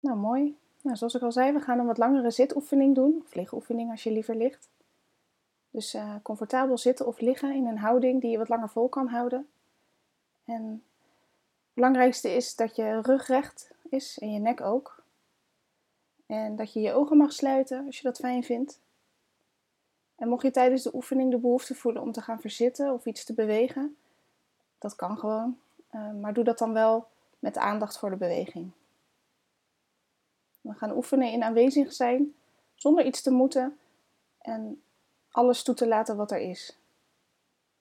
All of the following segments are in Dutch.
Nou, mooi. Nou, zoals ik al zei, we gaan een wat langere zitoefening doen, of als je liever ligt. Dus uh, comfortabel zitten of liggen in een houding die je wat langer vol kan houden. En het belangrijkste is dat je rug recht is en je nek ook. En dat je je ogen mag sluiten als je dat fijn vindt. En mocht je tijdens de oefening de behoefte voelen om te gaan verzitten of iets te bewegen, dat kan gewoon. Uh, maar doe dat dan wel met aandacht voor de beweging. We gaan oefenen in aanwezig zijn, zonder iets te moeten en alles toe te laten wat er is.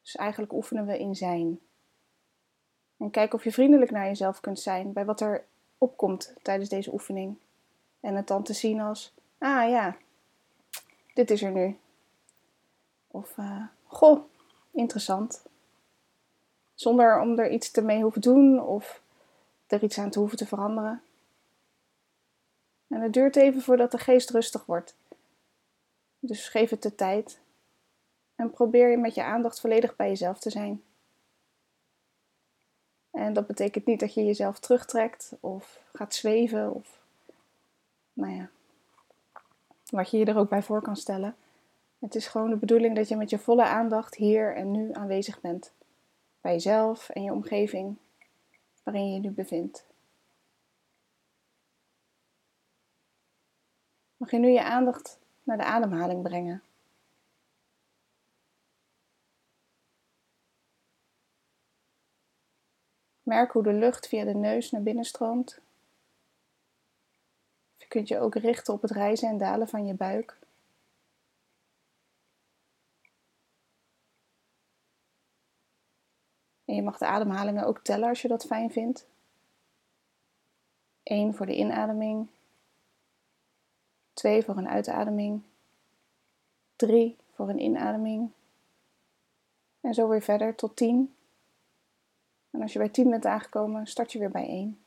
Dus eigenlijk oefenen we in zijn. En kijk of je vriendelijk naar jezelf kunt zijn bij wat er opkomt tijdens deze oefening. En het dan te zien als, ah ja, dit is er nu. Of, uh, goh, interessant. Zonder om er iets te mee hoeven doen of er iets aan te hoeven te veranderen. En het duurt even voordat de geest rustig wordt. Dus geef het de tijd. En probeer je met je aandacht volledig bij jezelf te zijn. En dat betekent niet dat je jezelf terugtrekt of gaat zweven of, nou ja, wat je je er ook bij voor kan stellen. Het is gewoon de bedoeling dat je met je volle aandacht hier en nu aanwezig bent. Bij jezelf en je omgeving waarin je je nu bevindt. Mag je nu je aandacht naar de ademhaling brengen. Merk hoe de lucht via de neus naar binnen stroomt. Je kunt je ook richten op het rijzen en dalen van je buik. En je mag de ademhalingen ook tellen als je dat fijn vindt. Eén voor de inademing, twee voor een uitademing, drie voor een inademing. En zo weer verder tot tien. En als je bij 10 bent aangekomen, start je weer bij 1.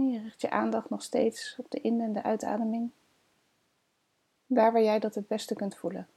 Je richt je aandacht nog steeds op de in- en de uitademing. Daar waar jij dat het beste kunt voelen.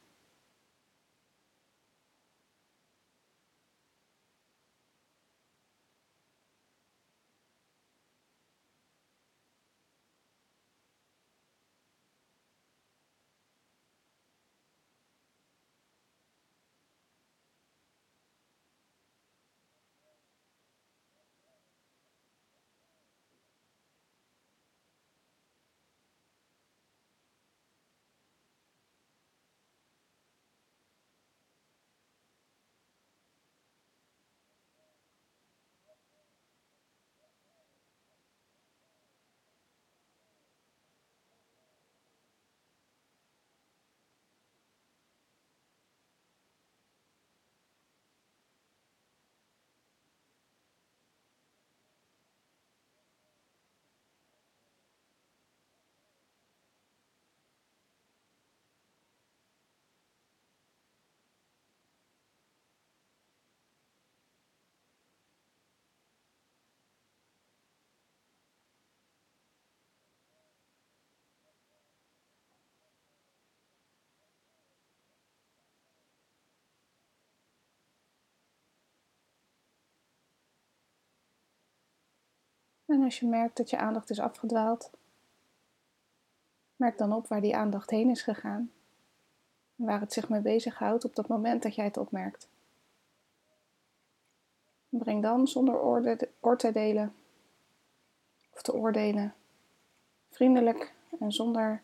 En als je merkt dat je aandacht is afgedwaald, merk dan op waar die aandacht heen is gegaan en waar het zich mee bezighoudt op dat moment dat jij het opmerkt. Breng dan zonder oor te delen of te oordelen, vriendelijk en zonder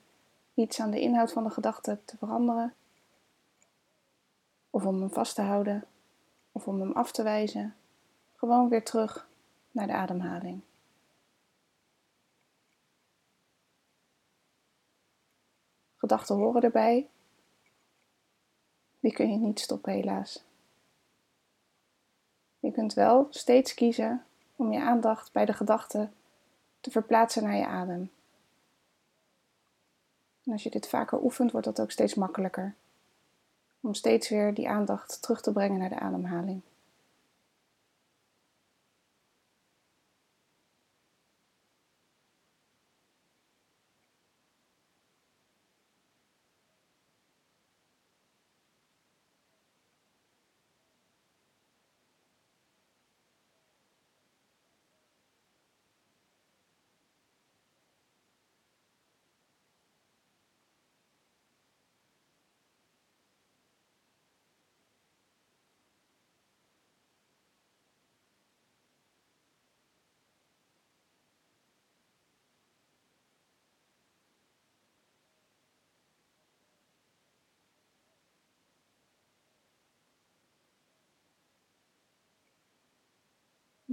iets aan de inhoud van de gedachte te veranderen, of om hem vast te houden, of om hem af te wijzen, gewoon weer terug naar de ademhaling. Horen erbij. Die kun je niet stoppen, helaas. Je kunt wel steeds kiezen om je aandacht bij de gedachten te verplaatsen naar je adem. En als je dit vaker oefent, wordt dat ook steeds makkelijker. Om steeds weer die aandacht terug te brengen naar de ademhaling.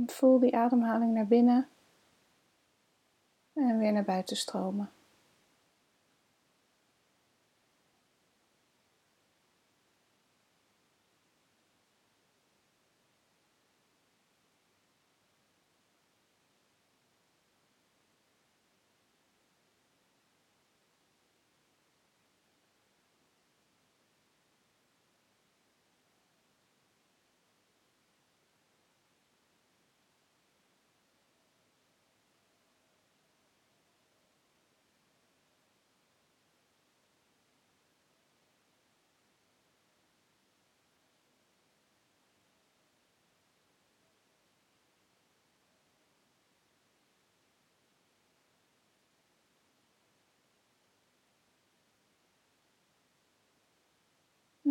Voel die ademhaling naar binnen en weer naar buiten stromen.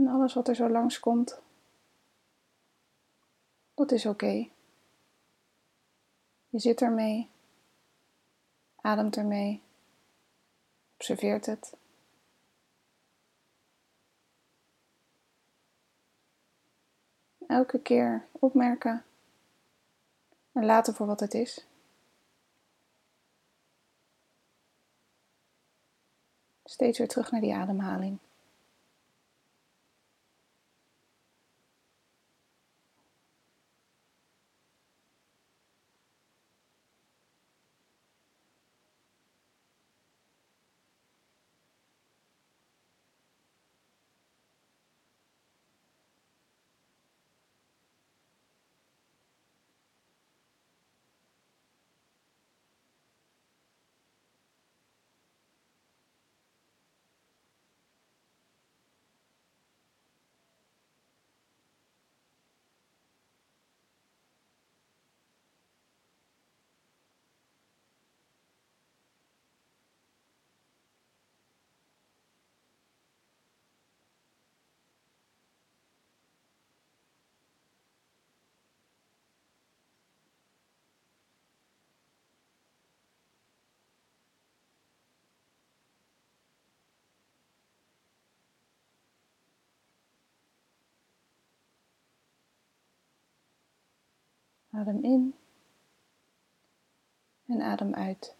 Alles wat er zo langskomt, dat is oké. Je zit ermee, ademt ermee, observeert het. Elke keer opmerken en laten voor wat het is. Steeds weer terug naar die ademhaling. Adem in en adem uit.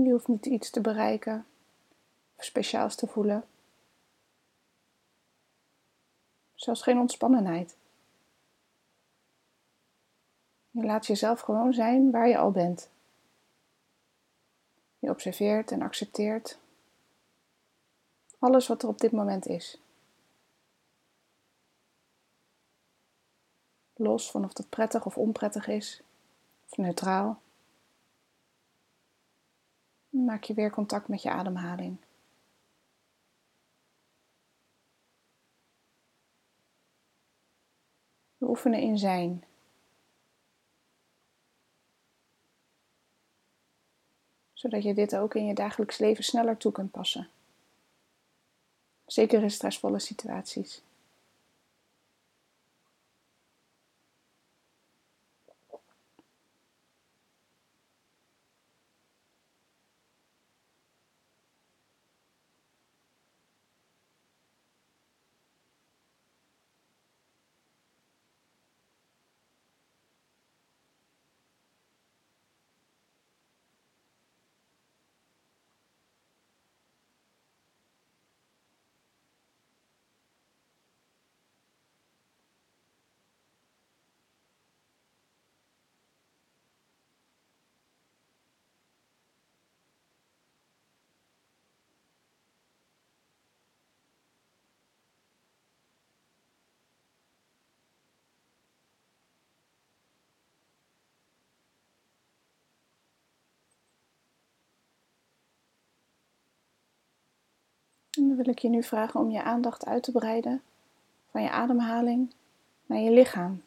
Je hoeft niet iets te bereiken of speciaals te voelen. Zelfs geen ontspannenheid. Je laat jezelf gewoon zijn waar je al bent. Je observeert en accepteert alles wat er op dit moment is. Los van of dat prettig of onprettig is, of neutraal. Maak je weer contact met je ademhaling. We oefenen in zijn. Zodat je dit ook in je dagelijks leven sneller toe kunt passen. Zeker in stressvolle situaties. Wil ik je nu vragen om je aandacht uit te breiden van je ademhaling naar je lichaam.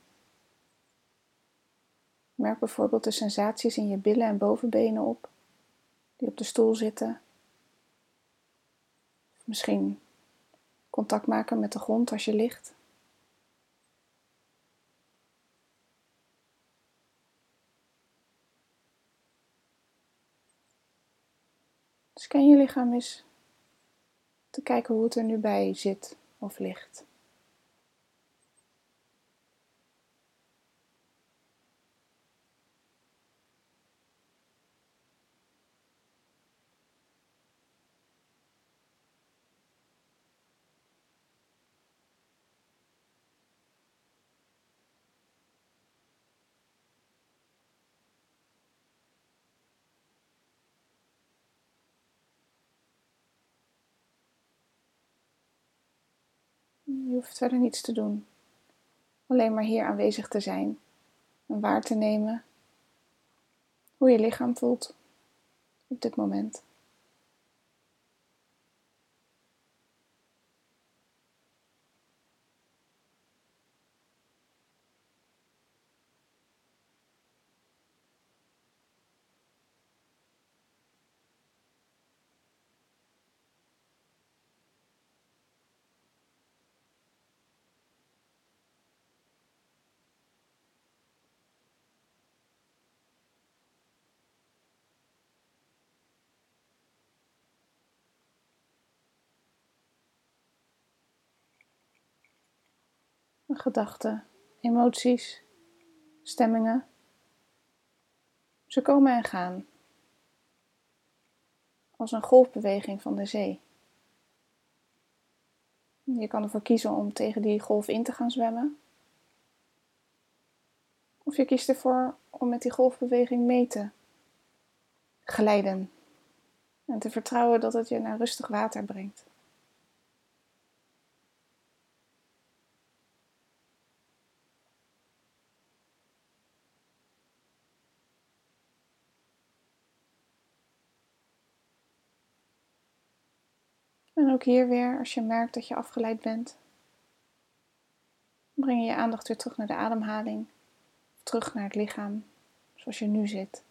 Merk bijvoorbeeld de sensaties in je billen en bovenbenen op, die op de stoel zitten. Misschien contact maken met de grond als je ligt. Scan je lichaam eens te kijken hoe het er nu bij zit of ligt. Hoeft verder niets te doen. Alleen maar hier aanwezig te zijn en waar te nemen hoe je lichaam voelt op dit moment. Gedachten, emoties, stemmingen. Ze komen en gaan. Als een golfbeweging van de zee. Je kan ervoor kiezen om tegen die golf in te gaan zwemmen. Of je kiest ervoor om met die golfbeweging mee te glijden. En te vertrouwen dat het je naar rustig water brengt. En ook hier weer, als je merkt dat je afgeleid bent, breng je je aandacht weer terug naar de ademhaling, terug naar het lichaam, zoals je nu zit.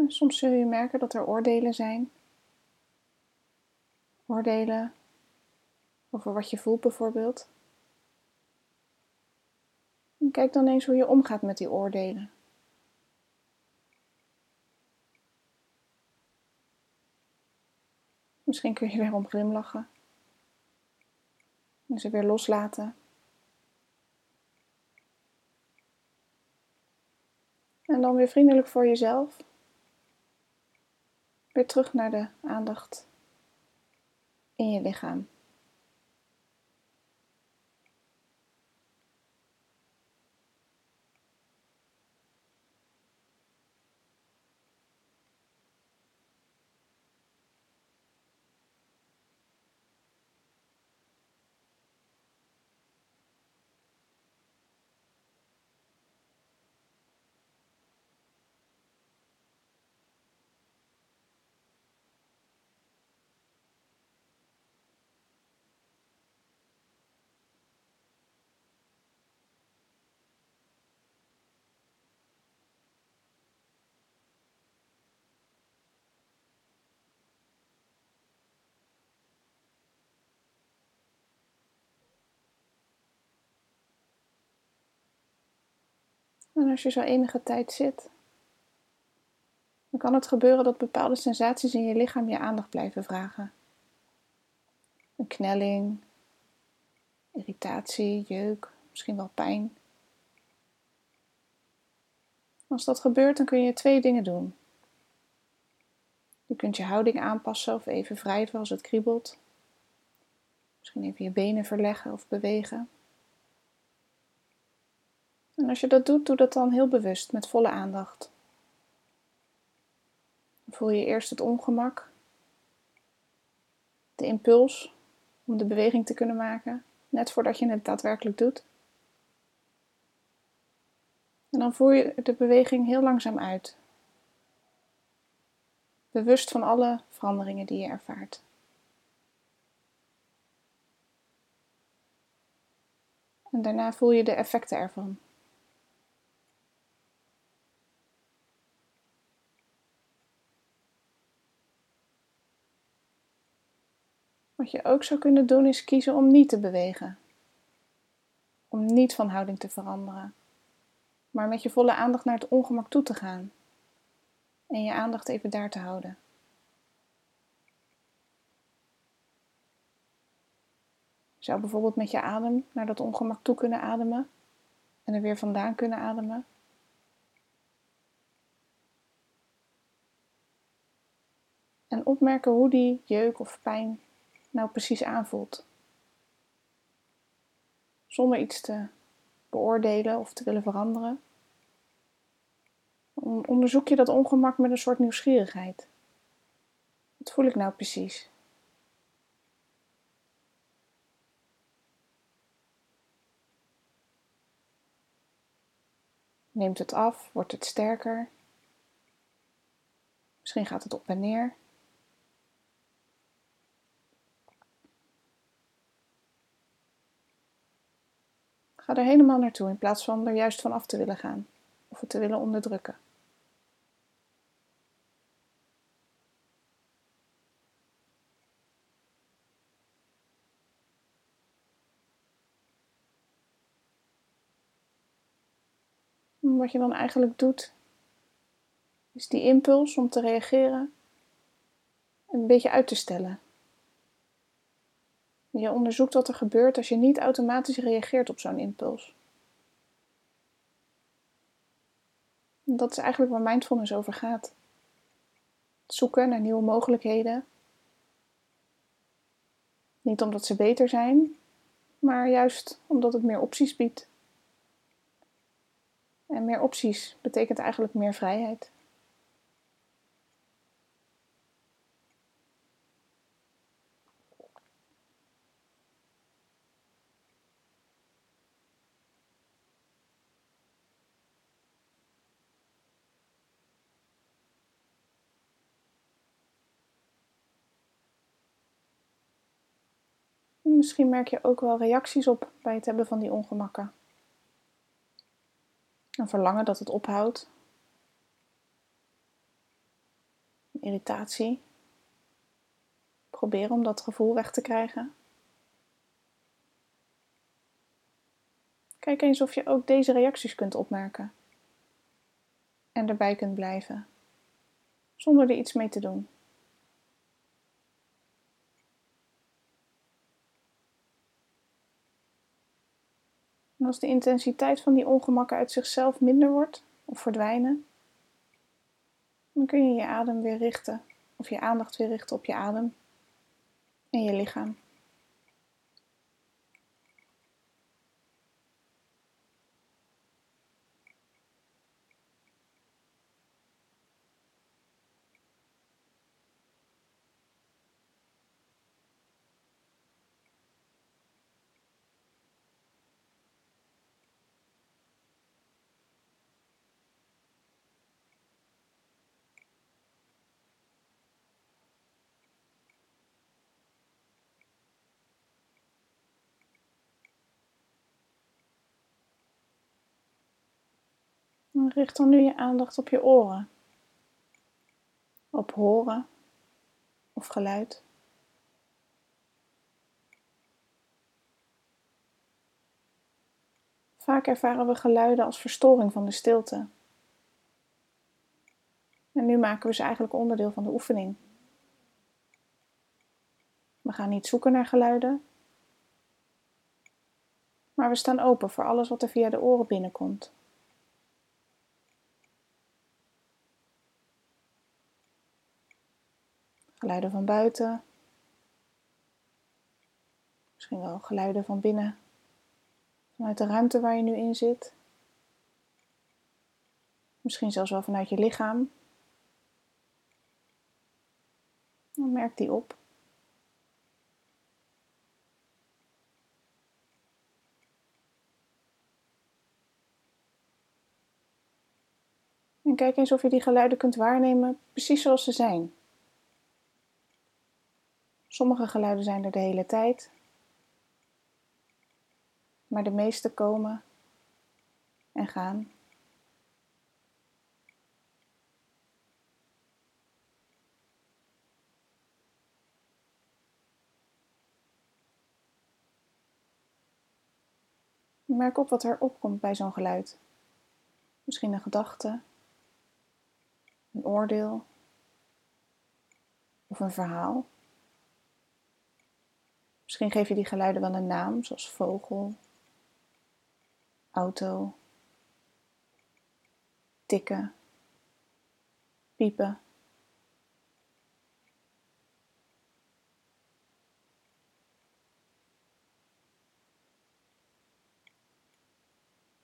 En soms zul je merken dat er oordelen zijn. Oordelen over wat je voelt bijvoorbeeld. En kijk dan eens hoe je omgaat met die oordelen. Misschien kun je weer om glimlachen. En ze weer loslaten. En dan weer vriendelijk voor jezelf. Terug naar de aandacht in je lichaam. En als je zo enige tijd zit, dan kan het gebeuren dat bepaalde sensaties in je lichaam je aandacht blijven vragen. Een knelling, irritatie, jeuk, misschien wel pijn. Als dat gebeurt, dan kun je twee dingen doen. Je kunt je houding aanpassen of even wrijven als het kriebelt. Misschien even je benen verleggen of bewegen. En als je dat doet, doe dat dan heel bewust, met volle aandacht. Voel je eerst het ongemak, de impuls om de beweging te kunnen maken, net voordat je het daadwerkelijk doet. En dan voer je de beweging heel langzaam uit. Bewust van alle veranderingen die je ervaart. En daarna voel je de effecten ervan. Wat je ook zou kunnen doen is kiezen om niet te bewegen. Om niet van houding te veranderen. Maar met je volle aandacht naar het ongemak toe te gaan. En je aandacht even daar te houden. Je zou bijvoorbeeld met je adem naar dat ongemak toe kunnen ademen en er weer vandaan kunnen ademen. En opmerken hoe die jeuk of pijn nou precies aanvoelt. Zonder iets te beoordelen of te willen veranderen. Onderzoek je dat ongemak met een soort nieuwsgierigheid. Wat voel ik nou precies? Neemt het af? Wordt het sterker? Misschien gaat het op en neer. Ga er helemaal naartoe in plaats van er juist van af te willen gaan of het te willen onderdrukken. wat je dan eigenlijk doet, is die impuls om te reageren een beetje uit te stellen. Je onderzoekt wat er gebeurt als je niet automatisch reageert op zo'n impuls. Dat is eigenlijk waar mindfulness over gaat. zoeken naar nieuwe mogelijkheden. Niet omdat ze beter zijn, maar juist omdat het meer opties biedt. En meer opties betekent eigenlijk meer vrijheid. Misschien merk je ook wel reacties op bij het hebben van die ongemakken. Een verlangen dat het ophoudt. irritatie. Probeer om dat gevoel weg te krijgen. Kijk eens of je ook deze reacties kunt opmerken en erbij kunt blijven, zonder er iets mee te doen. Als de intensiteit van die ongemakken uit zichzelf minder wordt of verdwijnen, dan kun je je adem weer richten of je aandacht weer richten op je adem en je lichaam. Richt dan nu je aandacht op je oren, op horen of geluid. Vaak ervaren we geluiden als verstoring van de stilte. En nu maken we ze eigenlijk onderdeel van de oefening. We gaan niet zoeken naar geluiden, maar we staan open voor alles wat er via de oren binnenkomt. Geluiden van buiten. Misschien wel geluiden van binnen. Vanuit de ruimte waar je nu in zit. Misschien zelfs wel vanuit je lichaam. Dan merk die op. En kijk eens of je die geluiden kunt waarnemen precies zoals ze zijn. Sommige geluiden zijn er de hele tijd, maar de meeste komen en gaan. Merk op wat er opkomt bij zo'n geluid. Misschien een gedachte, een oordeel of een verhaal. Misschien geef je die geluiden wel een naam, zoals vogel, auto, tikken, piepen.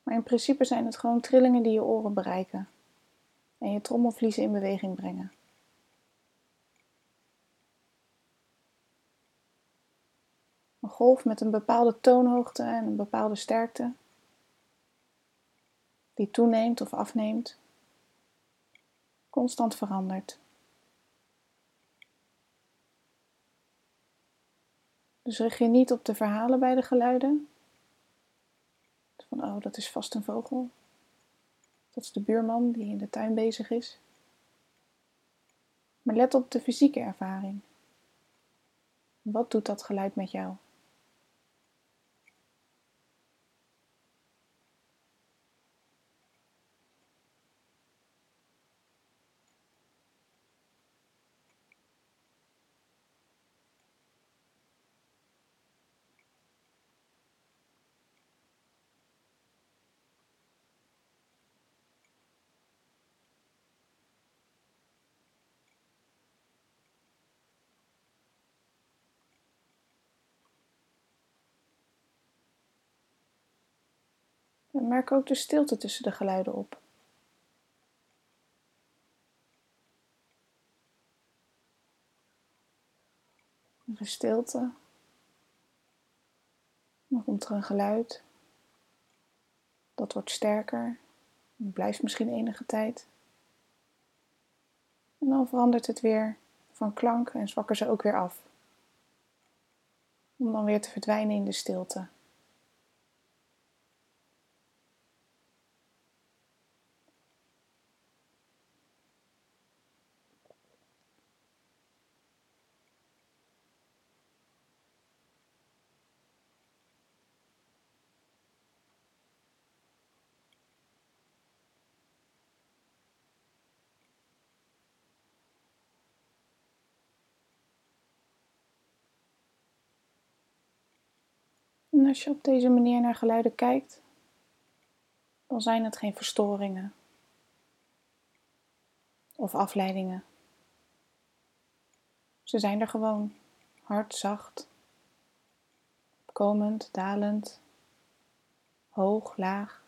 Maar in principe zijn het gewoon trillingen die je oren bereiken en je trommelvliezen in beweging brengen. Golf met een bepaalde toonhoogte en een bepaalde sterkte, die toeneemt of afneemt, constant verandert. Dus richt je niet op de verhalen bij de geluiden. Van, oh, dat is vast een vogel. Dat is de buurman die in de tuin bezig is. Maar let op de fysieke ervaring. Wat doet dat geluid met jou? En merk ook de stilte tussen de geluiden op. Er is stilte. Dan komt er een geluid. Dat wordt sterker. Het blijft misschien enige tijd. En dan verandert het weer van klank en zwakker ze ook weer af. Om dan weer te verdwijnen in de stilte. En als je op deze manier naar geluiden kijkt, dan zijn het geen verstoringen of afleidingen. Ze zijn er gewoon hard, zacht, komend, dalend, hoog, laag.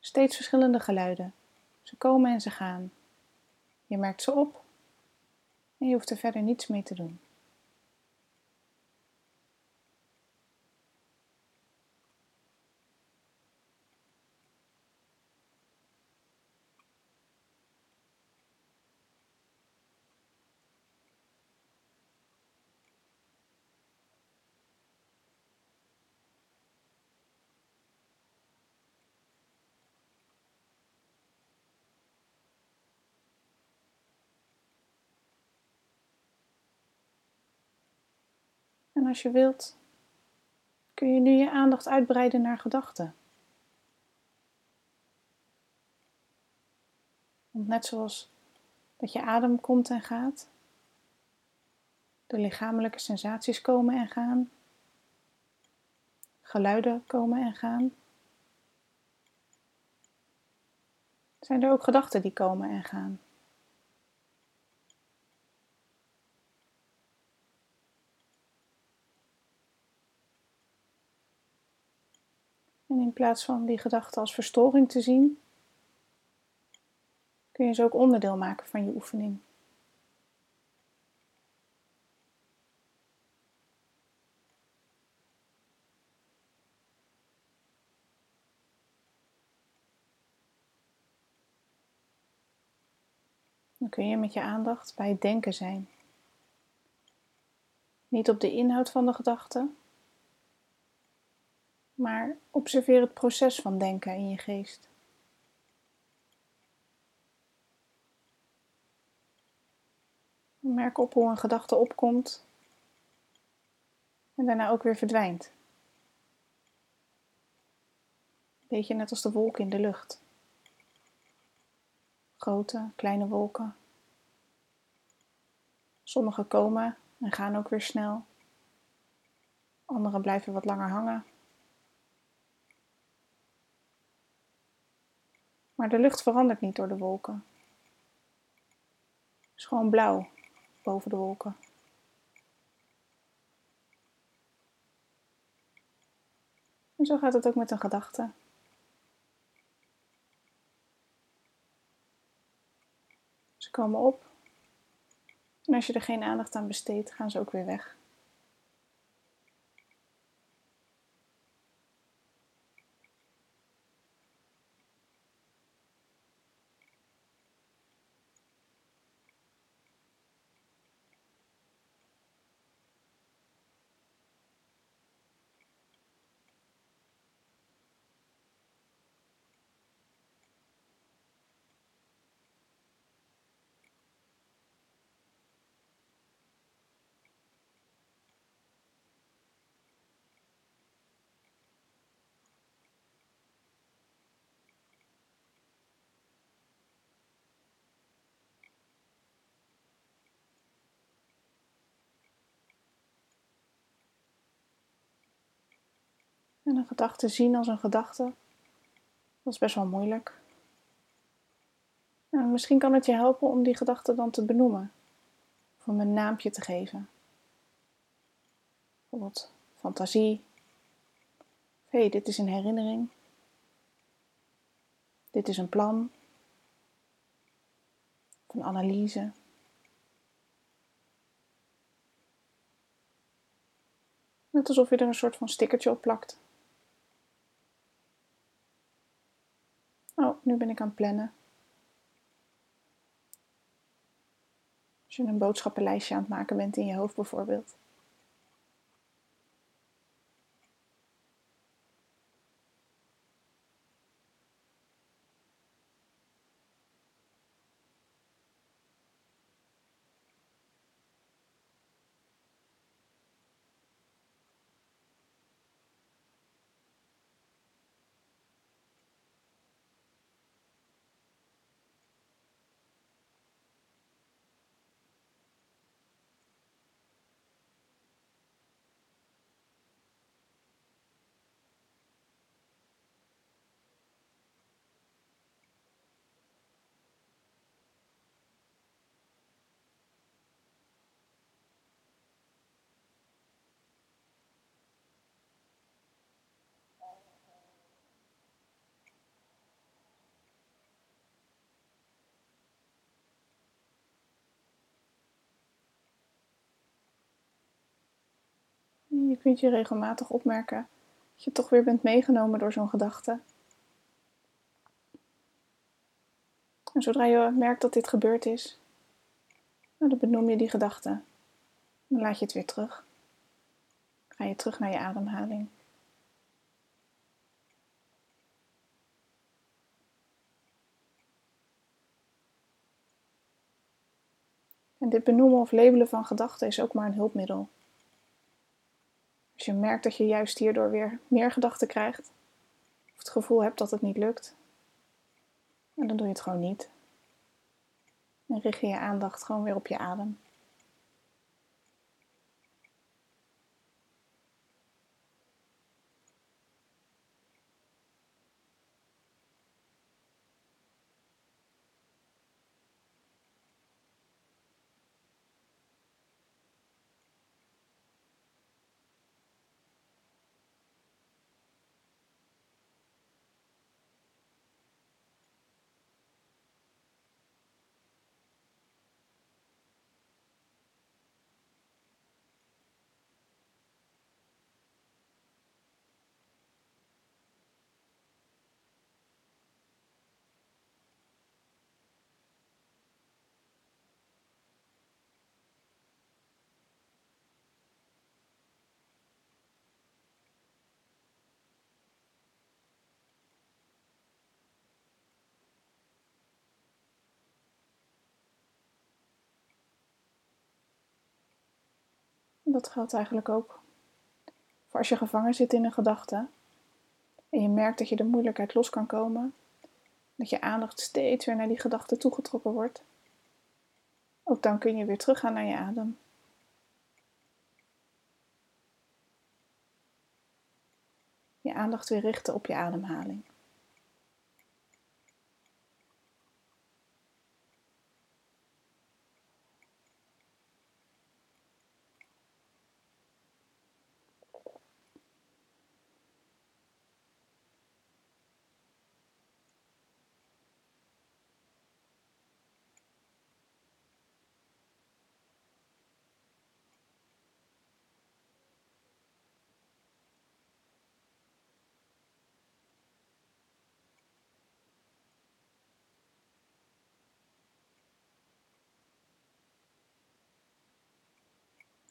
Steeds verschillende geluiden. Ze komen en ze gaan. Je merkt ze op en je hoeft er verder niets mee te doen. En als je wilt, kun je nu je aandacht uitbreiden naar gedachten. Want net zoals dat je adem komt en gaat, de lichamelijke sensaties komen en gaan, geluiden komen en gaan, zijn er ook gedachten die komen en gaan. In plaats van die gedachten als verstoring te zien, kun je ze ook onderdeel maken van je oefening. Dan kun je met je aandacht bij het denken zijn. Niet op de inhoud van de gedachte, maar observeer het proces van denken in je geest. Merk op hoe een gedachte opkomt en daarna ook weer verdwijnt. Beetje net als de wolken in de lucht. Grote, kleine wolken. Sommige komen en gaan ook weer snel. Andere blijven wat langer hangen. Maar de lucht verandert niet door de wolken. Het is gewoon blauw boven de wolken. En zo gaat het ook met een gedachte. Ze komen op en als je er geen aandacht aan besteedt, gaan ze ook weer weg. En een gedachte zien als een gedachte, dat is best wel moeilijk. En misschien kan het je helpen om die gedachte dan te benoemen, of om een naampje te geven. Bijvoorbeeld fantasie. Hé, hey, dit is een herinnering. Dit is een plan. Of een analyse. Net alsof je er een soort van stickertje op plakt. Oh, nu ben ik aan het plannen. Als je een boodschappenlijstje aan het maken bent in je hoofd bijvoorbeeld. Je kunt je regelmatig opmerken dat je toch weer bent meegenomen door zo'n gedachte. En zodra je merkt dat dit gebeurd is, nou, dan benoem je die gedachte. Dan laat je het weer terug. Ga je terug naar je ademhaling. En dit benoemen of labelen van gedachten is ook maar een hulpmiddel. Je merkt dat je juist hierdoor weer meer gedachten krijgt, of het gevoel hebt dat het niet lukt, en dan doe je het gewoon niet. En richt je je aandacht gewoon weer op je adem. Dat geldt eigenlijk ook voor als je gevangen zit in een gedachte en je merkt dat je de moeilijkheid los kan komen, dat je aandacht steeds weer naar die gedachte toegetrokken wordt. Ook dan kun je weer teruggaan naar je adem. Je aandacht weer richten op je ademhaling.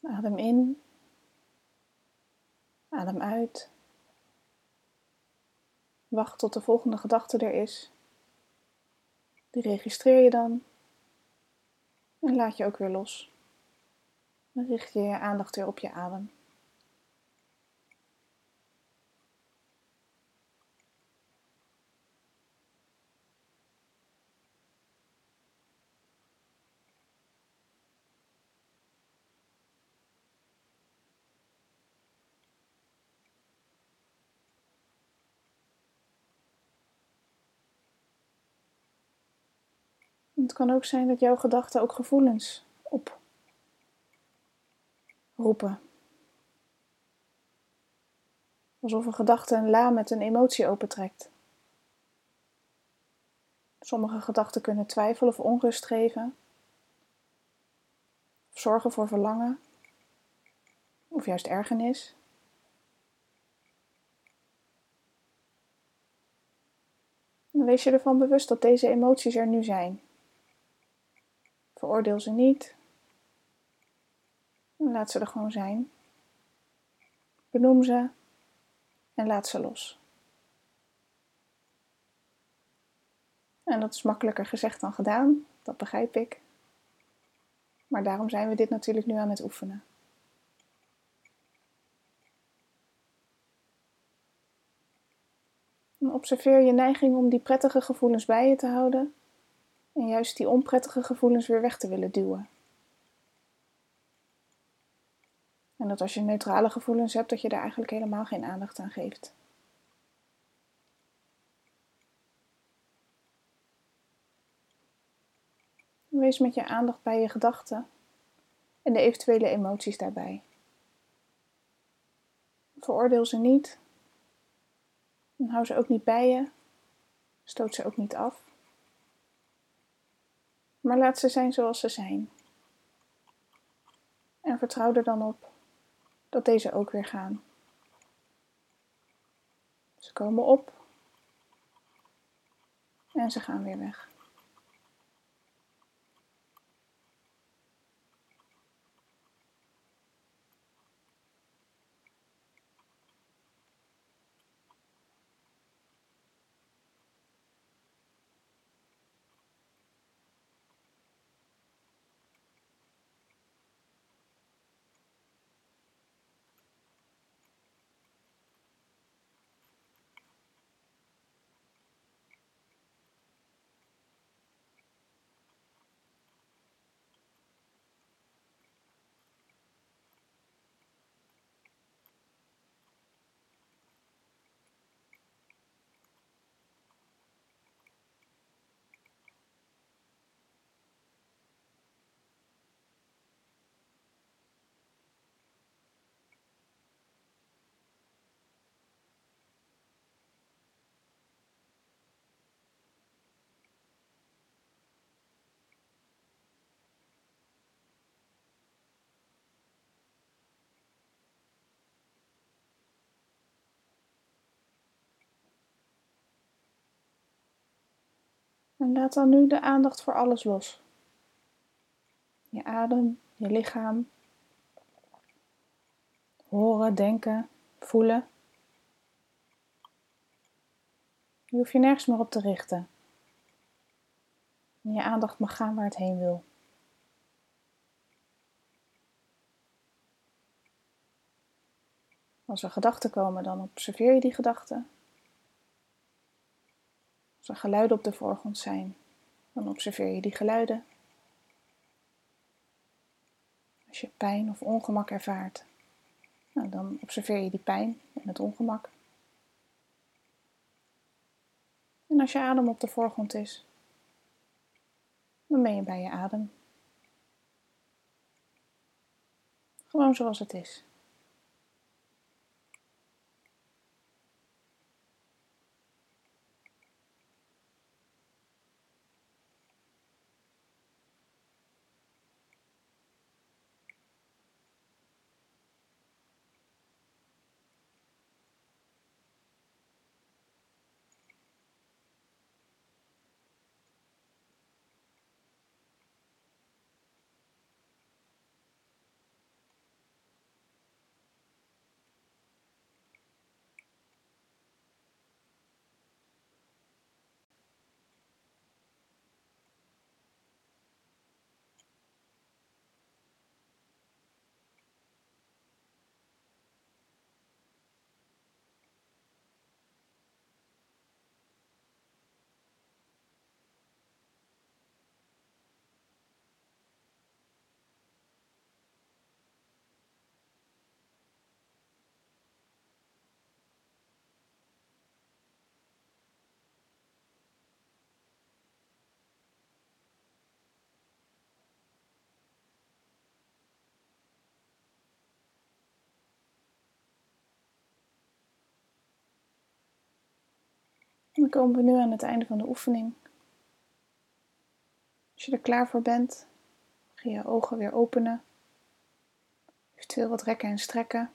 Adem in. Adem uit. Wacht tot de volgende gedachte er is. Die registreer je dan. En laat je ook weer los. Dan richt je je aandacht weer op je adem. Het kan ook zijn dat jouw gedachten ook gevoelens oproepen. Alsof een gedachte een la met een emotie opentrekt. Sommige gedachten kunnen twijfel of onrust geven, of zorgen voor verlangen, of juist ergernis. wees je ervan bewust dat deze emoties er nu zijn. Veroordeel ze niet. Laat ze er gewoon zijn. Benoem ze en laat ze los. En dat is makkelijker gezegd dan gedaan, dat begrijp ik. Maar daarom zijn we dit natuurlijk nu aan het oefenen. observeer je neiging om die prettige gevoelens bij je te houden en juist die onprettige gevoelens weer weg te willen duwen. En dat als je neutrale gevoelens hebt, dat je daar eigenlijk helemaal geen aandacht aan geeft. Wees met je aandacht bij je gedachten en de eventuele emoties daarbij. Veroordeel ze niet. Hou ze ook niet bij je. Stoot ze ook niet af. Maar laat ze zijn zoals ze zijn. En vertrouw er dan op dat deze ook weer gaan. Ze komen op en ze gaan weer weg. En laat dan nu de aandacht voor alles los. Je adem, je lichaam. Horen, denken, voelen. Je hoeft je nergens meer op te richten. En je aandacht mag gaan waar het heen wil. Als er gedachten komen, dan observeer je die gedachten. Als er geluiden op de voorgrond zijn, dan observeer je die geluiden. Als je pijn of ongemak ervaart, nou, dan observeer je die pijn en het ongemak. En als je adem op de voorgrond is, dan ben je bij je adem. Gewoon zoals het is. Komen we nu aan het einde van de oefening. Als je er klaar voor bent, ga je ogen weer openen. Eventueel wat rekken en strekken.